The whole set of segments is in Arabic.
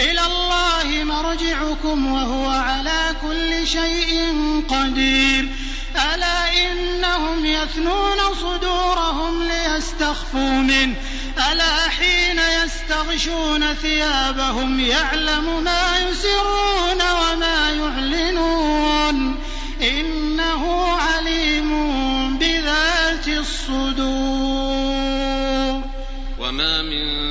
إلى الله مرجعكم وهو على كل شيء قدير. ألا إنهم يثنون صدورهم ليستخفوا منه. ألا حين يستغشون ثيابهم يعلم ما يسرون وما يعلنون. إنه عليم بذات الصدور. وما من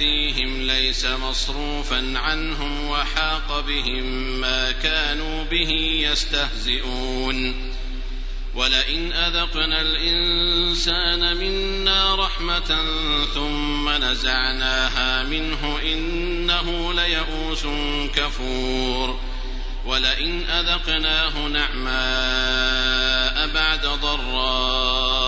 يأتيهم ليس مصروفا عنهم وحاق بهم ما كانوا به يستهزئون. ولئن أذقنا الإنسان منا رحمة ثم نزعناها منه إنه ليئوس كفور. ولئن أذقناه نعماء بعد ضراء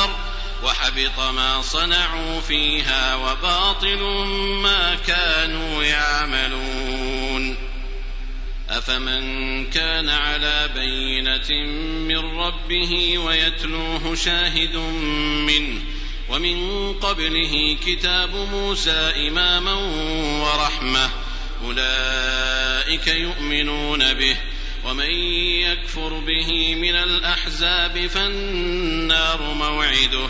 وحبط ما صنعوا فيها وباطل ما كانوا يعملون. أفمن كان على بينة من ربه ويتلوه شاهد منه ومن قبله كتاب موسى إماما ورحمة أولئك يؤمنون به ومن يكفر به من الأحزاب فالنار موعده.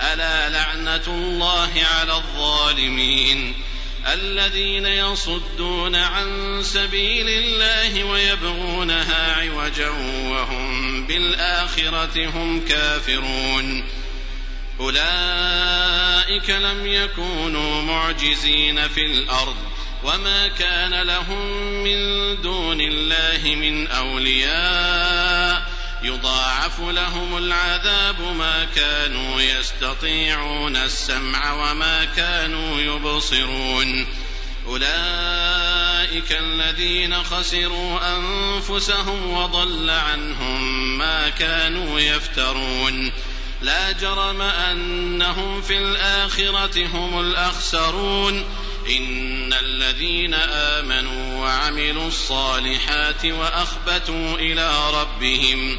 ألا لعنة الله على الظالمين الذين يصدون عن سبيل الله ويبغونها عوجا وهم بالآخرة هم كافرون أولئك لم يكونوا معجزين في الأرض وما كان لهم من دون الله من أولياء يضاعف لهم العذاب ما كانوا يستطيعون السمع وما كانوا يبصرون. أولئك الذين خسروا أنفسهم وضل عنهم ما كانوا يفترون. لا جرم أنهم في الآخرة هم الأخسرون. إن الذين آمنوا وعملوا الصالحات وأخبتوا إلى ربهم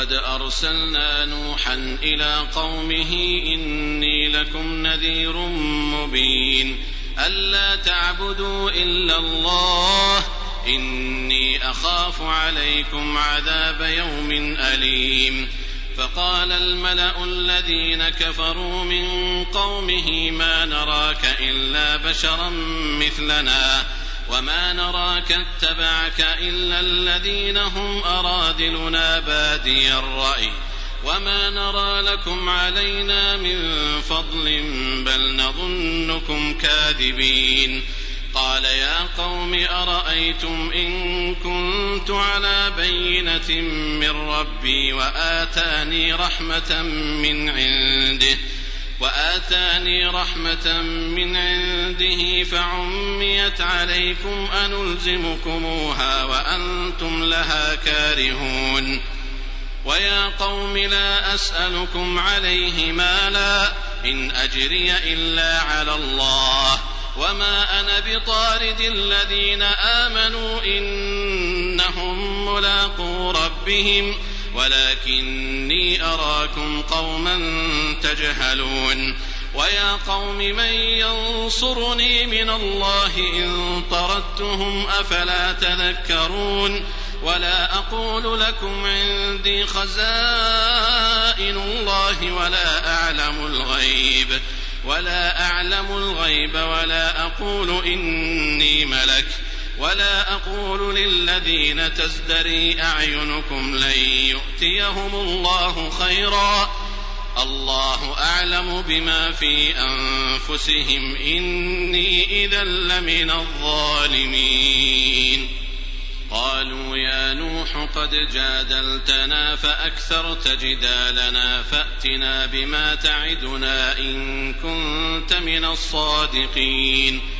ولقد أرسلنا نوحا إلى قومه إني لكم نذير مبين. ألا تعبدوا إلا الله إني أخاف عليكم عذاب يوم أليم. فقال الملأ الذين كفروا من قومه ما نراك إلا بشرا مثلنا. وما نراك اتبعك الا الذين هم اراذلنا بادي الراي وما نرى لكم علينا من فضل بل نظنكم كاذبين قال يا قوم أرأيتم إن كنت على بينة من ربي وآتاني رحمة من عنده وآتاني رحمة من عنده فعميت عليكم أنلزمكموها وأنتم لها كارهون. ويا قوم لا أسألكم عليه مالا إن أجري إلا على الله. وما أنا بطارد الذين آمنوا إنهم ملاقو ربهم ولكني أراكم قوما تجهلون ويا قوم من ينصرني من الله إن طردتهم أفلا تذكرون ولا أقول لكم عندي خزائن الله ولا أعلم الغيب ولا أعلم الغيب ولا أقول إني ملك ولا أقول للذين تزدري أعينكم لن يؤتيهم الله خيرا. الله أعلم بما في أنفسهم. إني إذا لمن الظالمين. قالوا يا نوح قد جادلتنا فأكثرت جدالنا فأتنا بما تعدنا إن كنت من الصادقين.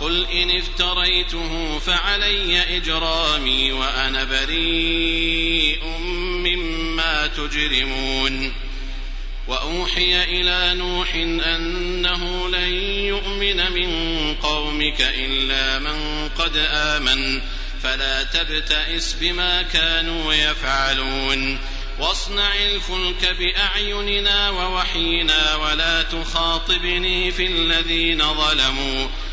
قل إن افتريته فعلي إجرامي وأنا بريء مما تجرمون. وأوحي إلى نوح أنه لن يؤمن من قومك إلا من قد آمن. فلا تبتئس بما كانوا يفعلون. واصنع الفلك بأعيننا ووحينا ولا تخاطبني في الذين ظلموا.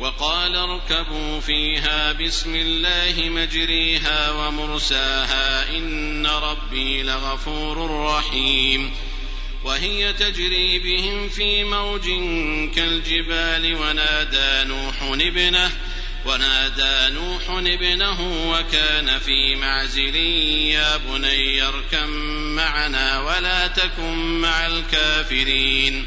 وقال اركبوا فيها بسم الله مجريها ومرساها إن ربي لغفور رحيم وهي تجري بهم في موج كالجبال ونادى نوح ابنه ونادى نوح ابنه وكان في معزل يا بني اركم معنا ولا تكن مع الكافرين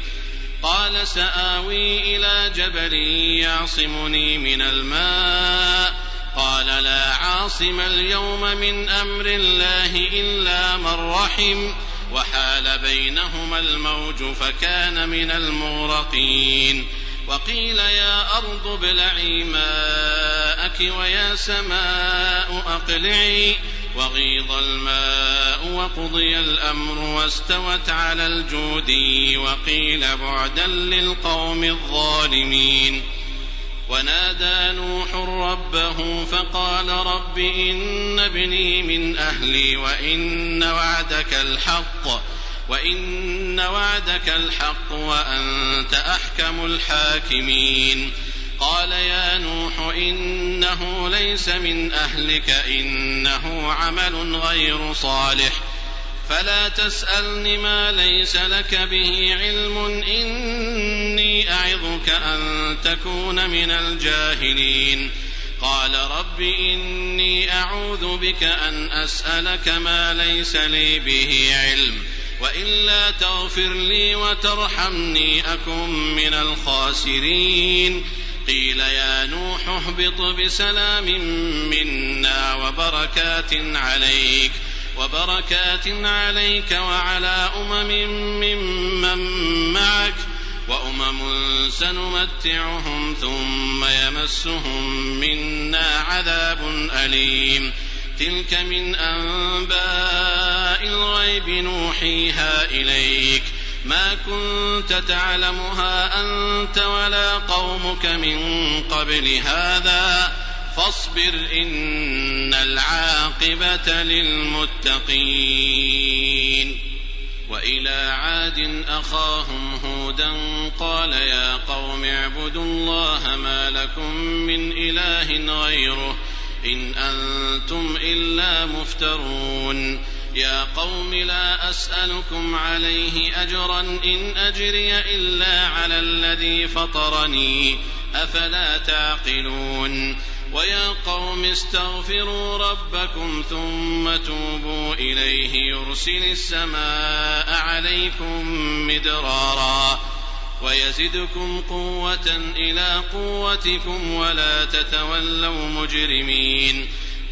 قال سآوي إلى جبل يعصمني من الماء. قال لا عاصم اليوم من أمر الله إلا من رحم. وحال بينهما الموج فكان من المغرقين. وقيل يا أرض ابلعي ماءك ويا سماء أقلعي. وغيض الماء وقضي الأمر واستوت على الجود وقيل بعدا للقوم الظالمين. ونادى نوح ربه فقال رب إن ابني من أهلي وإن وعدك الحق وإن وعدك الحق وأنت أحكم الحاكمين. قال يا نوح إنه ليس من أهلك إنه عمل غير صالح. فلا تسألن ما ليس لك به علم إني أعظك أن تكون من الجاهلين. قال رب إني أعوذ بك أن أسألك ما ليس لي به علم وإلا تغفر لي وترحمني أكن من الخاسرين. قيل يا نوح اهبط بسلام منا وبركات عليك وبركات عليك وعلى أمم ممن معك وأمم سنمتعهم ثم يمسهم منا عذاب أليم. تلك من أنباء الغيب نوحيها إليك. ما كنت تعلمها أنت ولا قومك من قبل هذا فاصبر إن العاقبة للمتقين وإلى عاد أخاهم هودا قال يا قوم اعبدوا الله ما لكم من إله غيره إن أنتم إلا مفترون يا قوم لا أسألكم عليه أجرا إن أجري إلا على الذي فطرني. أفلا تعقلون؟ ويا قوم استغفروا ربكم ثم توبوا إليه يرسل السماء عليكم مدرارا. ويزدكم قوة إلى قوتكم ولا تتولوا مجرمين.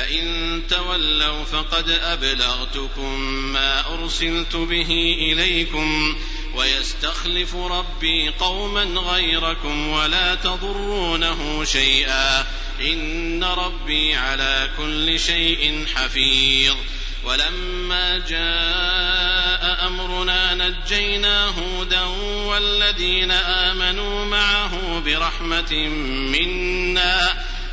فإن تولوا فقد أبلغتكم ما أرسلت به إليكم ويستخلف ربي قوما غيركم ولا تضرونه شيئا إن ربي على كل شيء حفيظ ولما جاء أمرنا نجينا هودا والذين آمنوا معه برحمة منا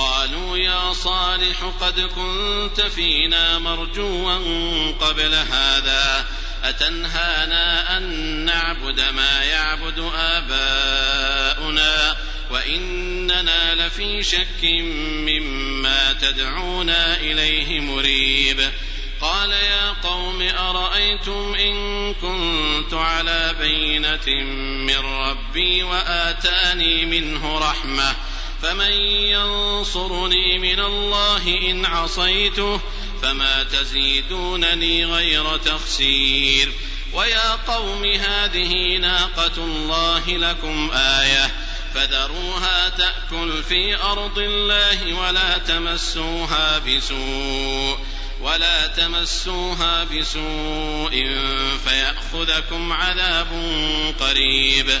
قالوا يا صالح قد كنت فينا مرجوا قبل هذا. أتنهانا أن نعبد ما يعبد آباؤنا؟ وإننا لفي شك مما تدعونا إليه مريب. قال يا قوم أرأيتم إن كنت على بينة من ربي وآتاني منه رحمة؟ فمن ينصرني من الله إن عصيته فما تزيدونني غير تخسير. ويا قوم هذه ناقة الله لكم آية. فذروها تأكل في أرض الله ولا تمسوها بسوء ولا تمسوها بسوء فيأخذكم عذاب قريب.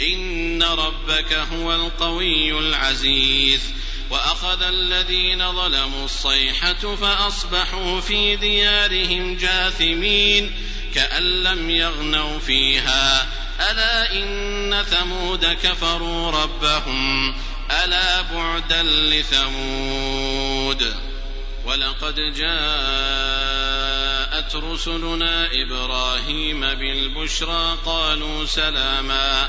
إن ربك هو القوي العزيز وأخذ الذين ظلموا الصيحة فأصبحوا في ديارهم جاثمين كأن لم يغنوا فيها ألا إن ثمود كفروا ربهم ألا بعدا لثمود ولقد جاءت رسلنا إبراهيم بالبشرى قالوا سلاما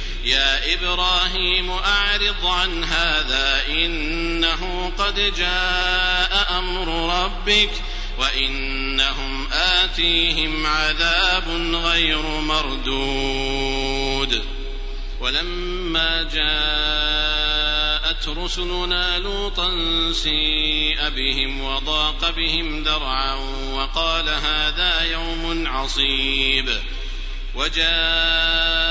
يا إبراهيم أعرض عن هذا إنه قد جاء أمر ربك وإنهم آتيهم عذاب غير مردود. ولما جاءت رسلنا لوطا سيء بهم وضاق بهم ذرعا وقال هذا يوم عصيب. وجاءه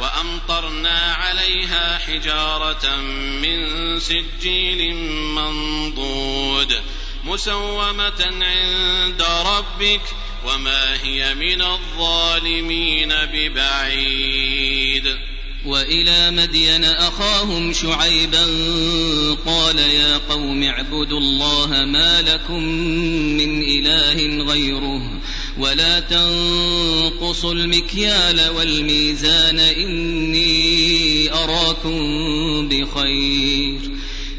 وأمطرنا عليها حجارة من سجيل منضود مسومة عند ربك وما هي من الظالمين ببعيد. وإلى مدين أخاهم شعيبا قال يا قوم اعبدوا الله ما لكم من إله غيره ولا تنقصوا المكيال والميزان إني أراكم بخير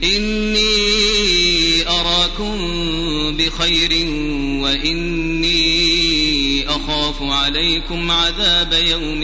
إني أراكم بخير وإني أخاف عليكم عذاب يوم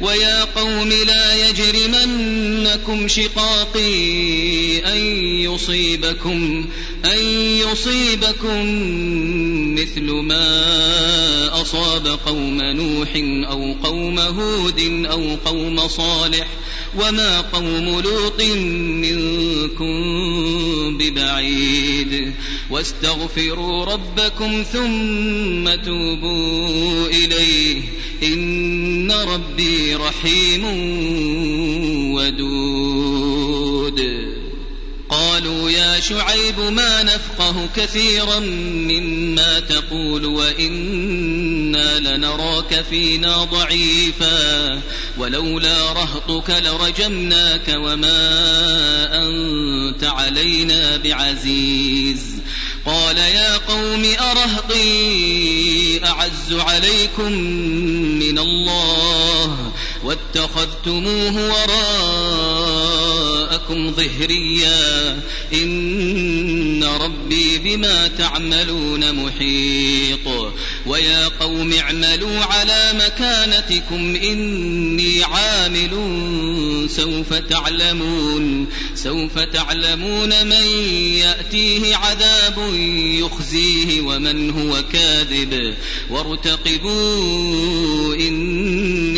ويا قوم لا يجرمنكم شقاقي أن يصيبكم أن يصيبكم مثل ما أصاب قوم نوح أو قوم هود أو قوم صالح. وما قوم لوط منكم ببعيد واستغفروا ربكم ثم توبوا إليه إن ربي رحيم ودود يا شعيب ما نفقه كثيرا مما تقول وإنا لنراك فينا ضعيفا ولولا رهطك لرجمناك وما أنت علينا بعزيز قال يا قوم أرهطي أعز عليكم من الله واتخذتموه وراءكم ظهريا. إن ربي بما تعملون محيط. ويا قوم اعملوا على مكانتكم إني عامل سوف تعلمون. سوف تعلمون من يأتيه عذاب يخزيه ومن هو كاذب. وارتقبوا إني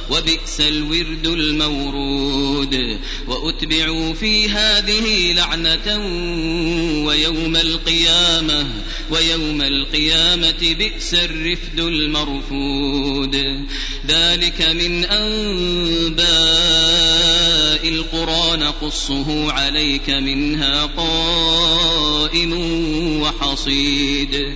وبئس الورد المورود. وأتبعوا في هذه لعنة ويوم القيامة ويوم القيامة بئس الرفد المرفود. ذلك من أنباء القرى نقصه عليك منها قائم وحصيد.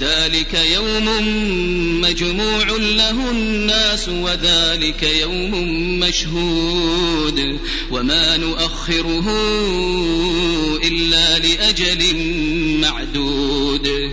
ذلك يوم مجموع له الناس وذلك يوم مشهود وما نؤخره إلا لأجل معدود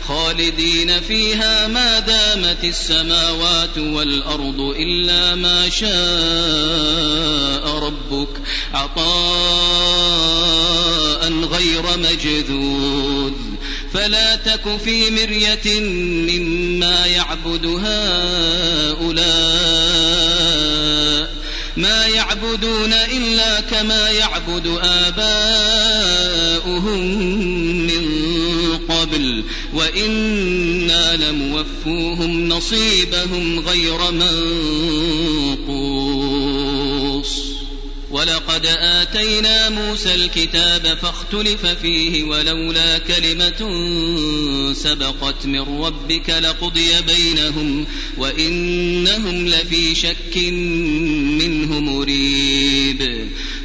خالدين فيها ما دامت السماوات والأرض إلا ما شاء ربك. عطاء غير مجذوذ. فلا تك في مرية مما يعبد هؤلاء. ما يعبدون إلا كما يعبد آباؤهم. قبل وإنا لموفوهم نصيبهم غير منقوص. ولقد آتينا موسى الكتاب فاختلف فيه ولولا كلمة سبقت من ربك لقضي بينهم وإنهم لفي شك منه مريب.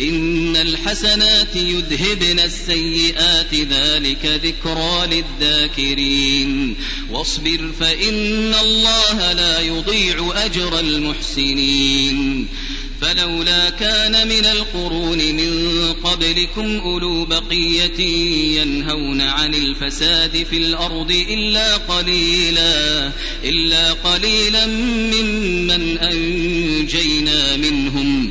إن الحسنات يذهبن السيئات ذلك ذكرى للذاكرين. واصبر فإن الله لا يضيع أجر المحسنين. فلولا كان من القرون من قبلكم أولو بقية ينهون عن الفساد في الأرض إلا قليلا إلا قليلا ممن أنجينا منهم.